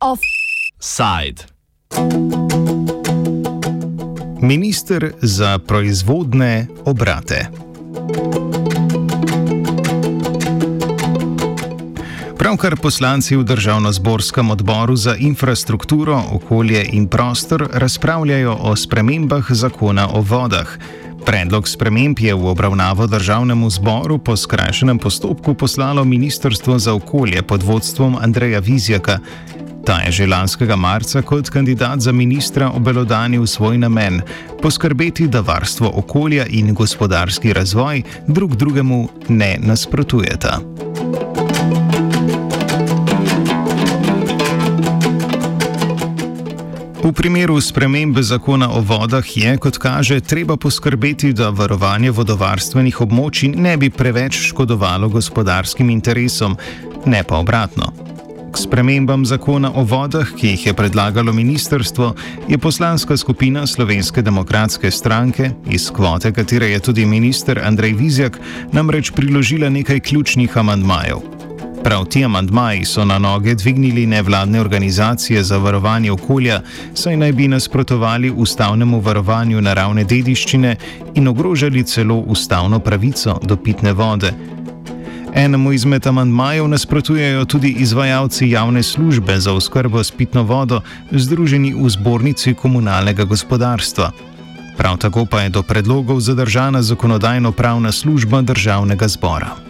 Offside. Minister za proizvodne obrate. Pravkar poslanci v državno-zborskem odboru za infrastrukturo, okolje in prostor razpravljajo o spremembah zakona o vodah. Predlog sprememb je v obravnavo državnemu zboru po skrajšenem postopku poslalo Ministrstvo za okolje pod vodstvom Andreja Vizjaka. Ta je že lanskega marca kot kandidat za ministra obelodanil svoj namen: poskrbeti, da varstvo okolja in gospodarski razvoj drug drugemu ne nasprotujeta. V primeru spremembe zakona o vodah je, kot kaže, treba poskrbeti, da varovanje vodovarstvenih območij ne bi preveč škodovalo gospodarskim interesom, ne pa obratno. K spremembam zakona o vodah, ki jih je predlagalo ministrstvo, je poslanska skupina Slovenske demokratske stranke, iz kvote katere je tudi minister Andrej Vizjak, namreč priložila nekaj ključnih amandmajev. Prav ti amantmaji so na noge dvignili nevladne organizacije za varovanje okolja, saj naj bi nasprotovali ustavnemu varovanju naravne dediščine in ogrožali celo ustavno pravico do pitne vode. Enemu izmed amantmajev nasprotujejo tudi izvajalci javne službe za oskrbo s pitno vodo, združeni v zbornici komunalnega gospodarstva. Prav tako pa je do predlogov zadržana zakonodajno-pravna služba državnega zbora.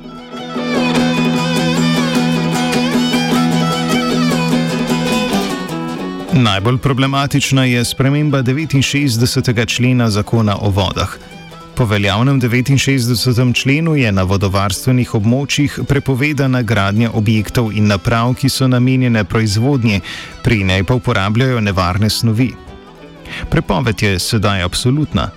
Najbolj problematična je sprememba 69. člena zakona o vodah. Po veljavnem 69. členu je na vodovarstvenih območjih prepovedana gradnja objektov in naprav, ki so namenjene proizvodnji, pri njej pa uporabljajo nevarne snovi. Prepoved je sedaj absolutna.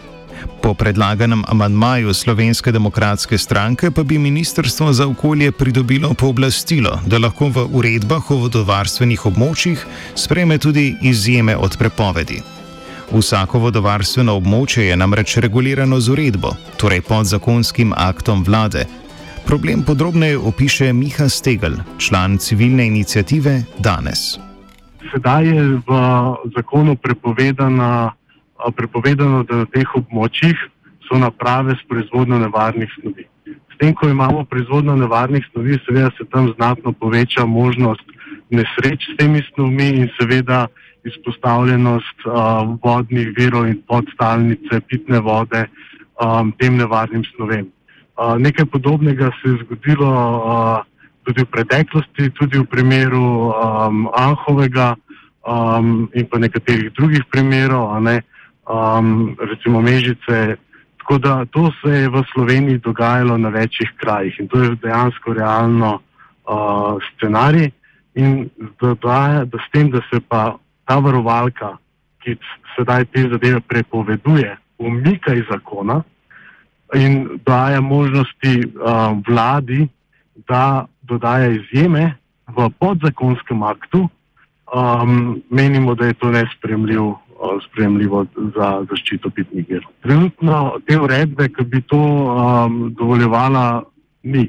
Po predlaganem amandmaju Slovenske demokratske stranke pa bi Ministrstvo za okolje pridobilo pooblastilo, da lahko v uredbah o vodovarstvenih območjih spreme tudi izjeme od prepovedi. Vsako vodovarstveno območje je namreč regulirano z uredbo, torej pod zakonskim aktom vlade. Problem podrobneje opiše Miha Stegel, član civilne inicijative Danes. Sedaj je v zakonu prepovedana prepovedano, da na teh območjih so naprave s proizvodno nevarnih snovi. S tem, ko imamo proizvodno nevarnih snovi, seveda se tam znatno poveča možnost nesreč s temi snovmi in seveda izpostavljenost uh, vodnih virov in podstalnice, pitne vode um, tem nevarnim snovem. Uh, nekaj podobnega se je zgodilo uh, tudi v preteklosti, tudi v primeru um, Anhovega um, in pa nekaterih drugih primerov. Ne, uh, um, recimo Mežice. Tako da to se je v Sloveniji dogajalo na večjih krajih in to je dejansko realno uh, scenarij. In da, da, da s tem, da se pa ta varovalka, ki sedaj te zadeve prepoveduje, umika iz zakona in daje možnosti uh, vladi, da dodaja izjeme v podzakonskem aktu, um, menimo, da je to nespremljiv sprejemljivo za zaščito pitnih virov. Trenutno te uredbe, ki bi to um, dovoljevala, ni.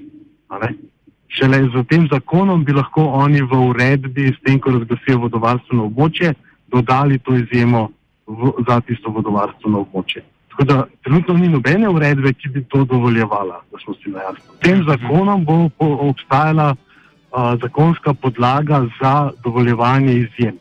Šele z tem zakonom bi lahko oni v uredbi, s tem, ko razglasijo vodovarstveno območje, dodali to izjemo v, za tisto vodovarstveno območje. Tako da trenutno ni nobene uredbe, ki bi to dovoljevala, da smo si na jasno. Tem zakonom bo, bo obstajala uh, zakonska podlaga za dovoljevanje izjem.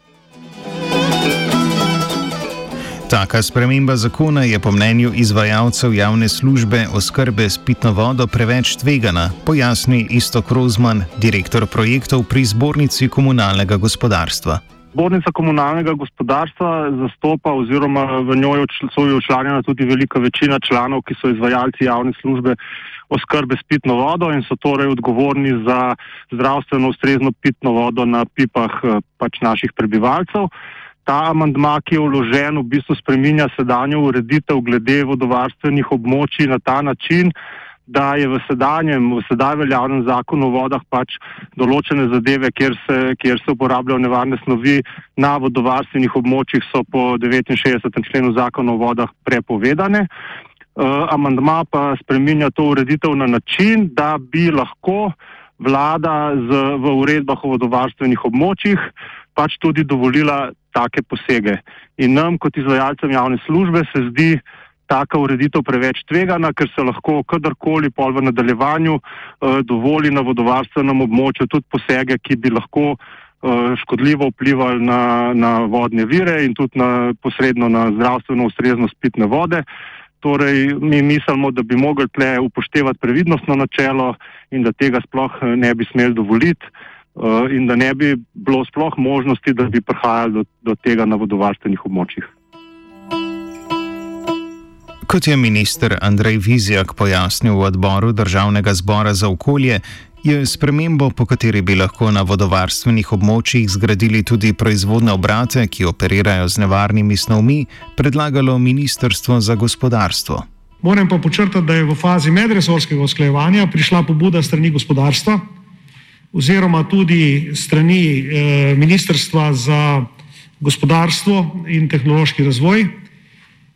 Taka sprememba zakona je po mnenju izvajalcev javne službe oskrbe s pitno vodo preveč tvegana, pojasni Istok Rozman, direktor projektov pri zbornici komunalnega gospodarstva. Zbornica komunalnega gospodarstva zastopa oziroma v njoj so učlanjena tudi velika večina članov, ki so izvajalci javne službe oskrbe s pitno vodo in so torej odgovorni za zdravstveno ustrezno pitno vodo na pipah eh, pač naših prebivalcev ta amandma, ki je vložen, v bistvu spreminja sedanjo ureditev glede vodovarstvenih območij na ta način, da je v sedanjem, v sedaj veljavnem zakonu o vodah pač določene zadeve, kjer se, kjer se uporabljajo nevarne snovi na vodovarstvenih območjih, so po 69. členu zakona o vodah prepovedane. Uh, amandma pa spreminja to ureditev na način, da bi lahko vlada z, v uredbah o vodovarstvenih območjih pač tudi dovolila take posege. In nam kot izvajalcem javne službe se zdi, taka ureditev preveč tvegana, ker se lahko kadarkoli pol v nadaljevanju uh, dovoli na vodovarstvenem območju tudi posege, ki bi lahko uh, škodljivo vplivali na, na vodne vire in tudi na, posredno na zdravstveno ustreznost pitne vode. Torej, mi mislimo, da bi mogli tle upoštevati previdnostno načelo in da tega sploh eh, ne bi smeli dovoliti uh, in da ne bi bilo sploh možnosti, da bi prihajali do, do tega na vodovarstvenih območjih. Kot je minister Andrej Vizjak pojasnil v odboru Državnega zbora za okolje, je spremembo, po kateri bi lahko na vodovarstvenih območjih zgradili tudi proizvodne obrate, ki operirajo z nevarnimi snovmi, predlagalo Ministrstvo za gospodarstvo. Moram pa počrtati, da je v fazi medresorskega usklajevanja prišla pobuda strani gospodarstva oziroma tudi strani eh, Ministrstva za gospodarstvo in tehnološki razvoj.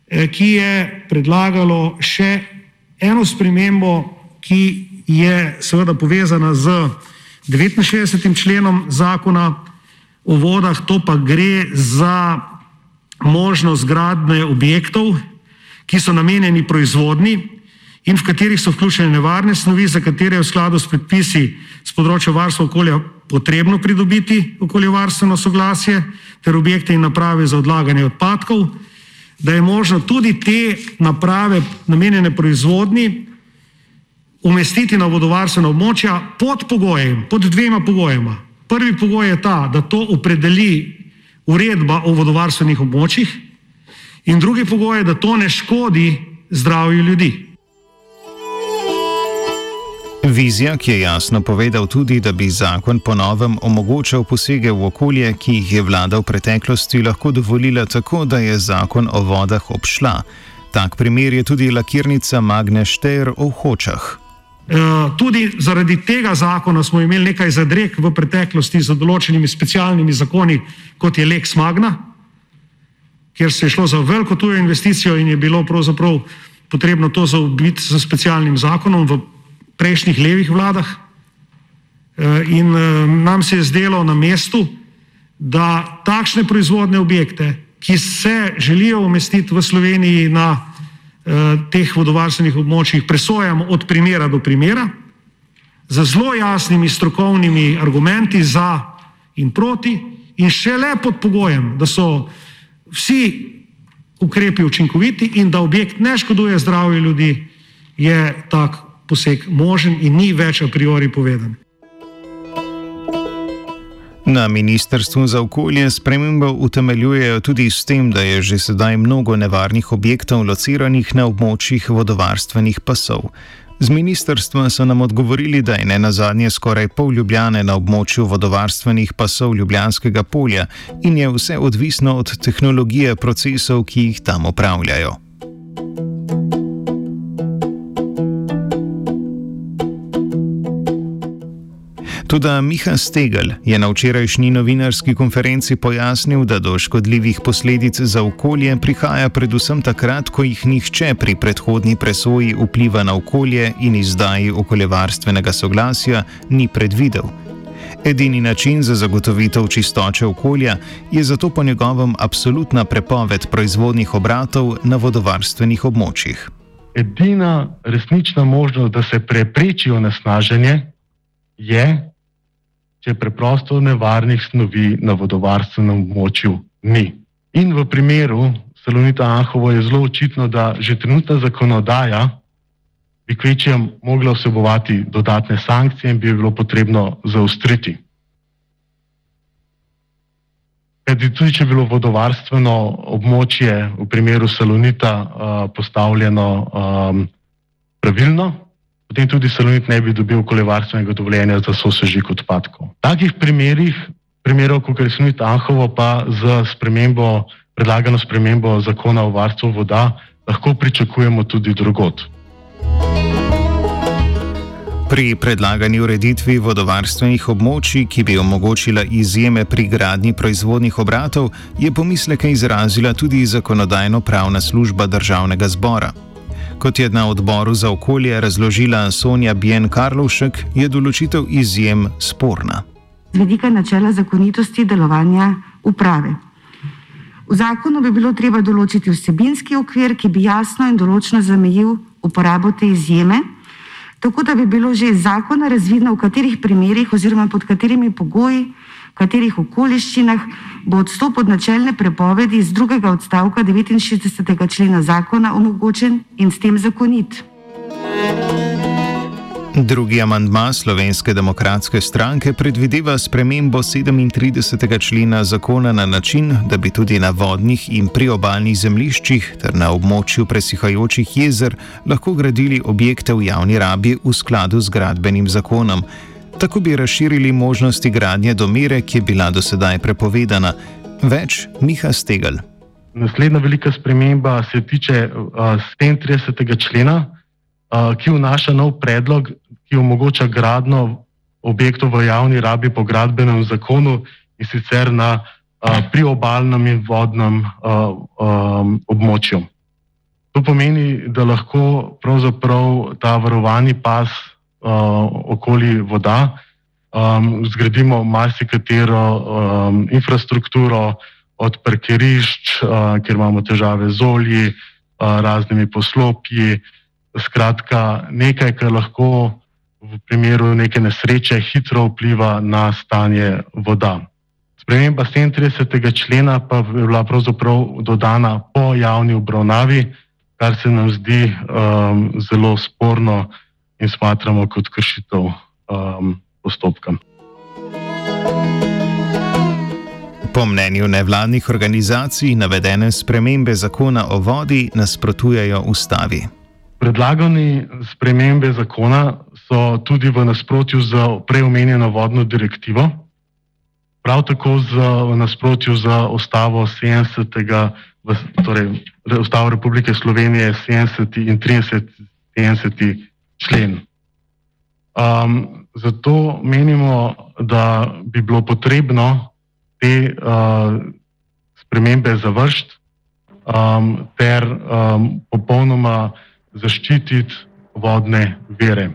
Eh, ki je predlagalo še eno spremembo, ki je seveda povezana z 69. členom zakona o vodah, to pa gre za možnost gradne objektov, ki so namenjeni proizvodni in v katerih so vključene nevarne snovi, za katere je v skladu s predpisi z področja varstva okolja potrebno pridobiti okoljevarstveno soglasje ter objekte in naprave za odlaganje odpadkov da je možno tudi te naprave, namenjene proizvodni, umestiti na vodovarstvena območja pod pogojem, pod dvema pogojema. Prvi pogoj je ta, da to opredeli uredba o vodovarstvenih območjih, in drugi pogoj je, da to ne škodi zdravju ljudi. Vizjak je jasno povedal tudi, da bi zakon ponovem omogočal posege v okolje, ki jih je vlada v preteklosti lahko dovolila tako, da je zakon o vodah obšla. Tak primer je tudi lakirnica Magne Šter v Hočah. E, tudi zaradi tega zakona smo imeli nekaj zadreg v preteklosti z določenimi specialnimi zakoni, kot je Lex Magna, kjer se je šlo za veliko tujo investicijo in je bilo pravzaprav potrebno to zaobiti z specialnim zakonom v prejšnjih levih vladah. Eh, in eh, nam se je zdelo na mestu, da takšne proizvodne objekte, ki se želijo umestiti v Sloveniji na eh, teh vodovarstvenih območjih, presojamo od primera do primera, z zelo jasnimi strokovnimi argumenti za in proti, in šele pod pogojem, da so vsi ukrepi učinkoviti in da objekt ne škoduje zdravju ljudi, je tak poseg možen in ni več a priori povedan. Na Ministrstvu za okolje spremembo utemeljujejo tudi s tem, da je že sedaj mnogo nevarnih objektov lociranih na območjih vodovarstvenih pasov. Z ministrstva so nam odgovorili, da je ne na zadnje skoraj pol ljubljane na območju vodovarstvenih pasov Ljubljanskega polja in je vse odvisno od tehnologije procesov, ki jih tam upravljajo. Tudi Miha Stegel je na včerajšnji novinarski konferenci pojasnil, da do škodljivih posledic za okolje prihaja predvsem takrat, ko jih nihče pri predhodni presoji vpliva na okolje in izdaji okoljevarstvenega soglasja ni predvidel. Edini način za zagotovitev čistoče okolja je zato po njegovem absolutna prepoved proizvodnih obratov na vodovarstvenih območjih. Edina resnična možnost, da se prepreči onesnaženje, je, če preprosto nevarnih snovi na vodovarstvenem območju ni. In v primeru Salonita Anhovo je zelo očitno, da že trenutna zakonodaja bi kvečem mogla vsebovati dodatne sankcije in bi bilo potrebno zaostriti. Kajti tudi, če bi bilo vodovarstveno območje v primeru Salonita uh, postavljeno um, pravilno, potem tudi salonit ne bi dobil okoljevarstvenega dovoljenja za sosežig odpadkov. V takih primerih, primerov, kot je salonit Anhovo, pa z spremembo, predlagano spremembo zakona o varstvu voda, lahko pričakujemo tudi drugot. Pri predlagani ureditvi vodovarstvenih območij, ki bi omogočila izjeme pri gradnji proizvodnih obratov, je pomisleke izrazila tudi zakonodajno-pravna služba državnega zbora. Kot je na odboru za okolje razložila Sonja Bien Karlovšek, je določitev izjem sporna. Z vedika načela zakonitosti delovanja uprave. V zakonu bi bilo treba določiti vsebinski okvir, ki bi jasno in določno zamejil uporabo te izjeme tako da bi bilo že iz zakona razvidno, v katerih primerjih oziroma pod katerimi pogoji, v katerih okoliščinah bo odstop od načelne prepovedi iz drugega odstavka 69. člena zakona omogočen in s tem zakonit. Drugi amandma Slovenske demokratske stranke predvideva spremembo 37. člena zakona na način, da bi tudi na vodnih in priobalnih zemljiščih ter na območju presihajočih jezer lahko gradili objekte v javni rabi v skladu z gradbenim zakonom. Tako bi razširili možnosti gradnje do mere, ki je bila do sedaj prepovedana. Več Miha Stegel. Naslednja velika sprememba se tiče uh, 37. člena, ki vnaša nov predlog ki omogoča gradno objektov v javni rabi po gradbenem zakonu in sicer na a, priobalnem in vodnem a, a, območju. To pomeni, da lahko pravzaprav ta varovani pas a, okoli voda um, zgradimo marsikatero um, infrastrukturo, od parkirišč, uh, kjer imamo težave z olji, uh, raznimi poslopji. Skratka, nekaj, kar lahko v primeru neke nesreče hitro vpliva na stanje voda. Sprememba 37. člena pa je bila pravzaprav dodana po javni obravnavi, kar se nam zdi um, zelo sporno in smatramo kot kršitev um, postopka. Po mnenju nevladnih organizacij navedene spremembe zakona o vodi nasprotujejo ustavi. Predlagane spremembe zakona so tudi v nasprotju z preomenjeno vodno direktivo, prav tako z, v nasprotju z ustavo 70. Torej, Ustavo Republike Slovenije 70. in 30. 70. člen. Um, zato menimo, da bi bilo potrebno te uh, spremembe završiti um, ter um, popolnoma zaščititi vodne vere.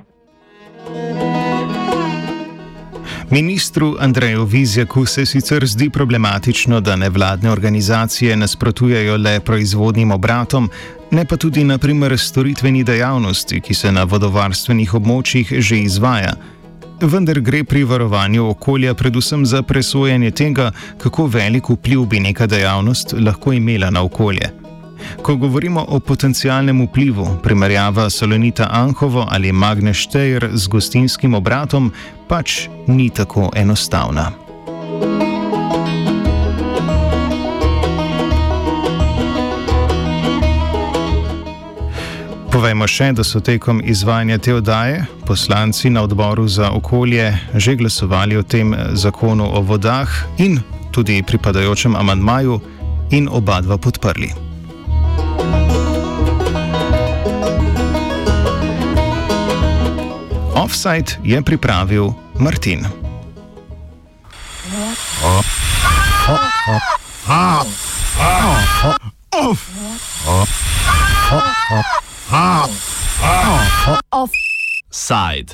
Ministru Andreju Vizjaku se sicer zdi problematično, da nevladne organizacije nasprotujejo le proizvodnim obratom, ne pa tudi naprimer storitveni dejavnosti, ki se na vodovarstvenih območjih že izvaja. Vendar gre pri varovanju okolja predvsem za presojanje tega, kako velik vpliv bi neka dejavnost lahko imela na okolje. Ko govorimo o potencijalnem vplivu, primerjava Salonita Anhovo ali Magne Štejr z gostinskim obratom pač ni tako enostavna. Povejmo še, da so tekom izvajanja te oddaje poslanci na odboru za okolje že glasovali o tem zakonu o vodah in tudi pripadajočem amantmaju in oba dva podprli. Offside je pripravil Martin. Offside.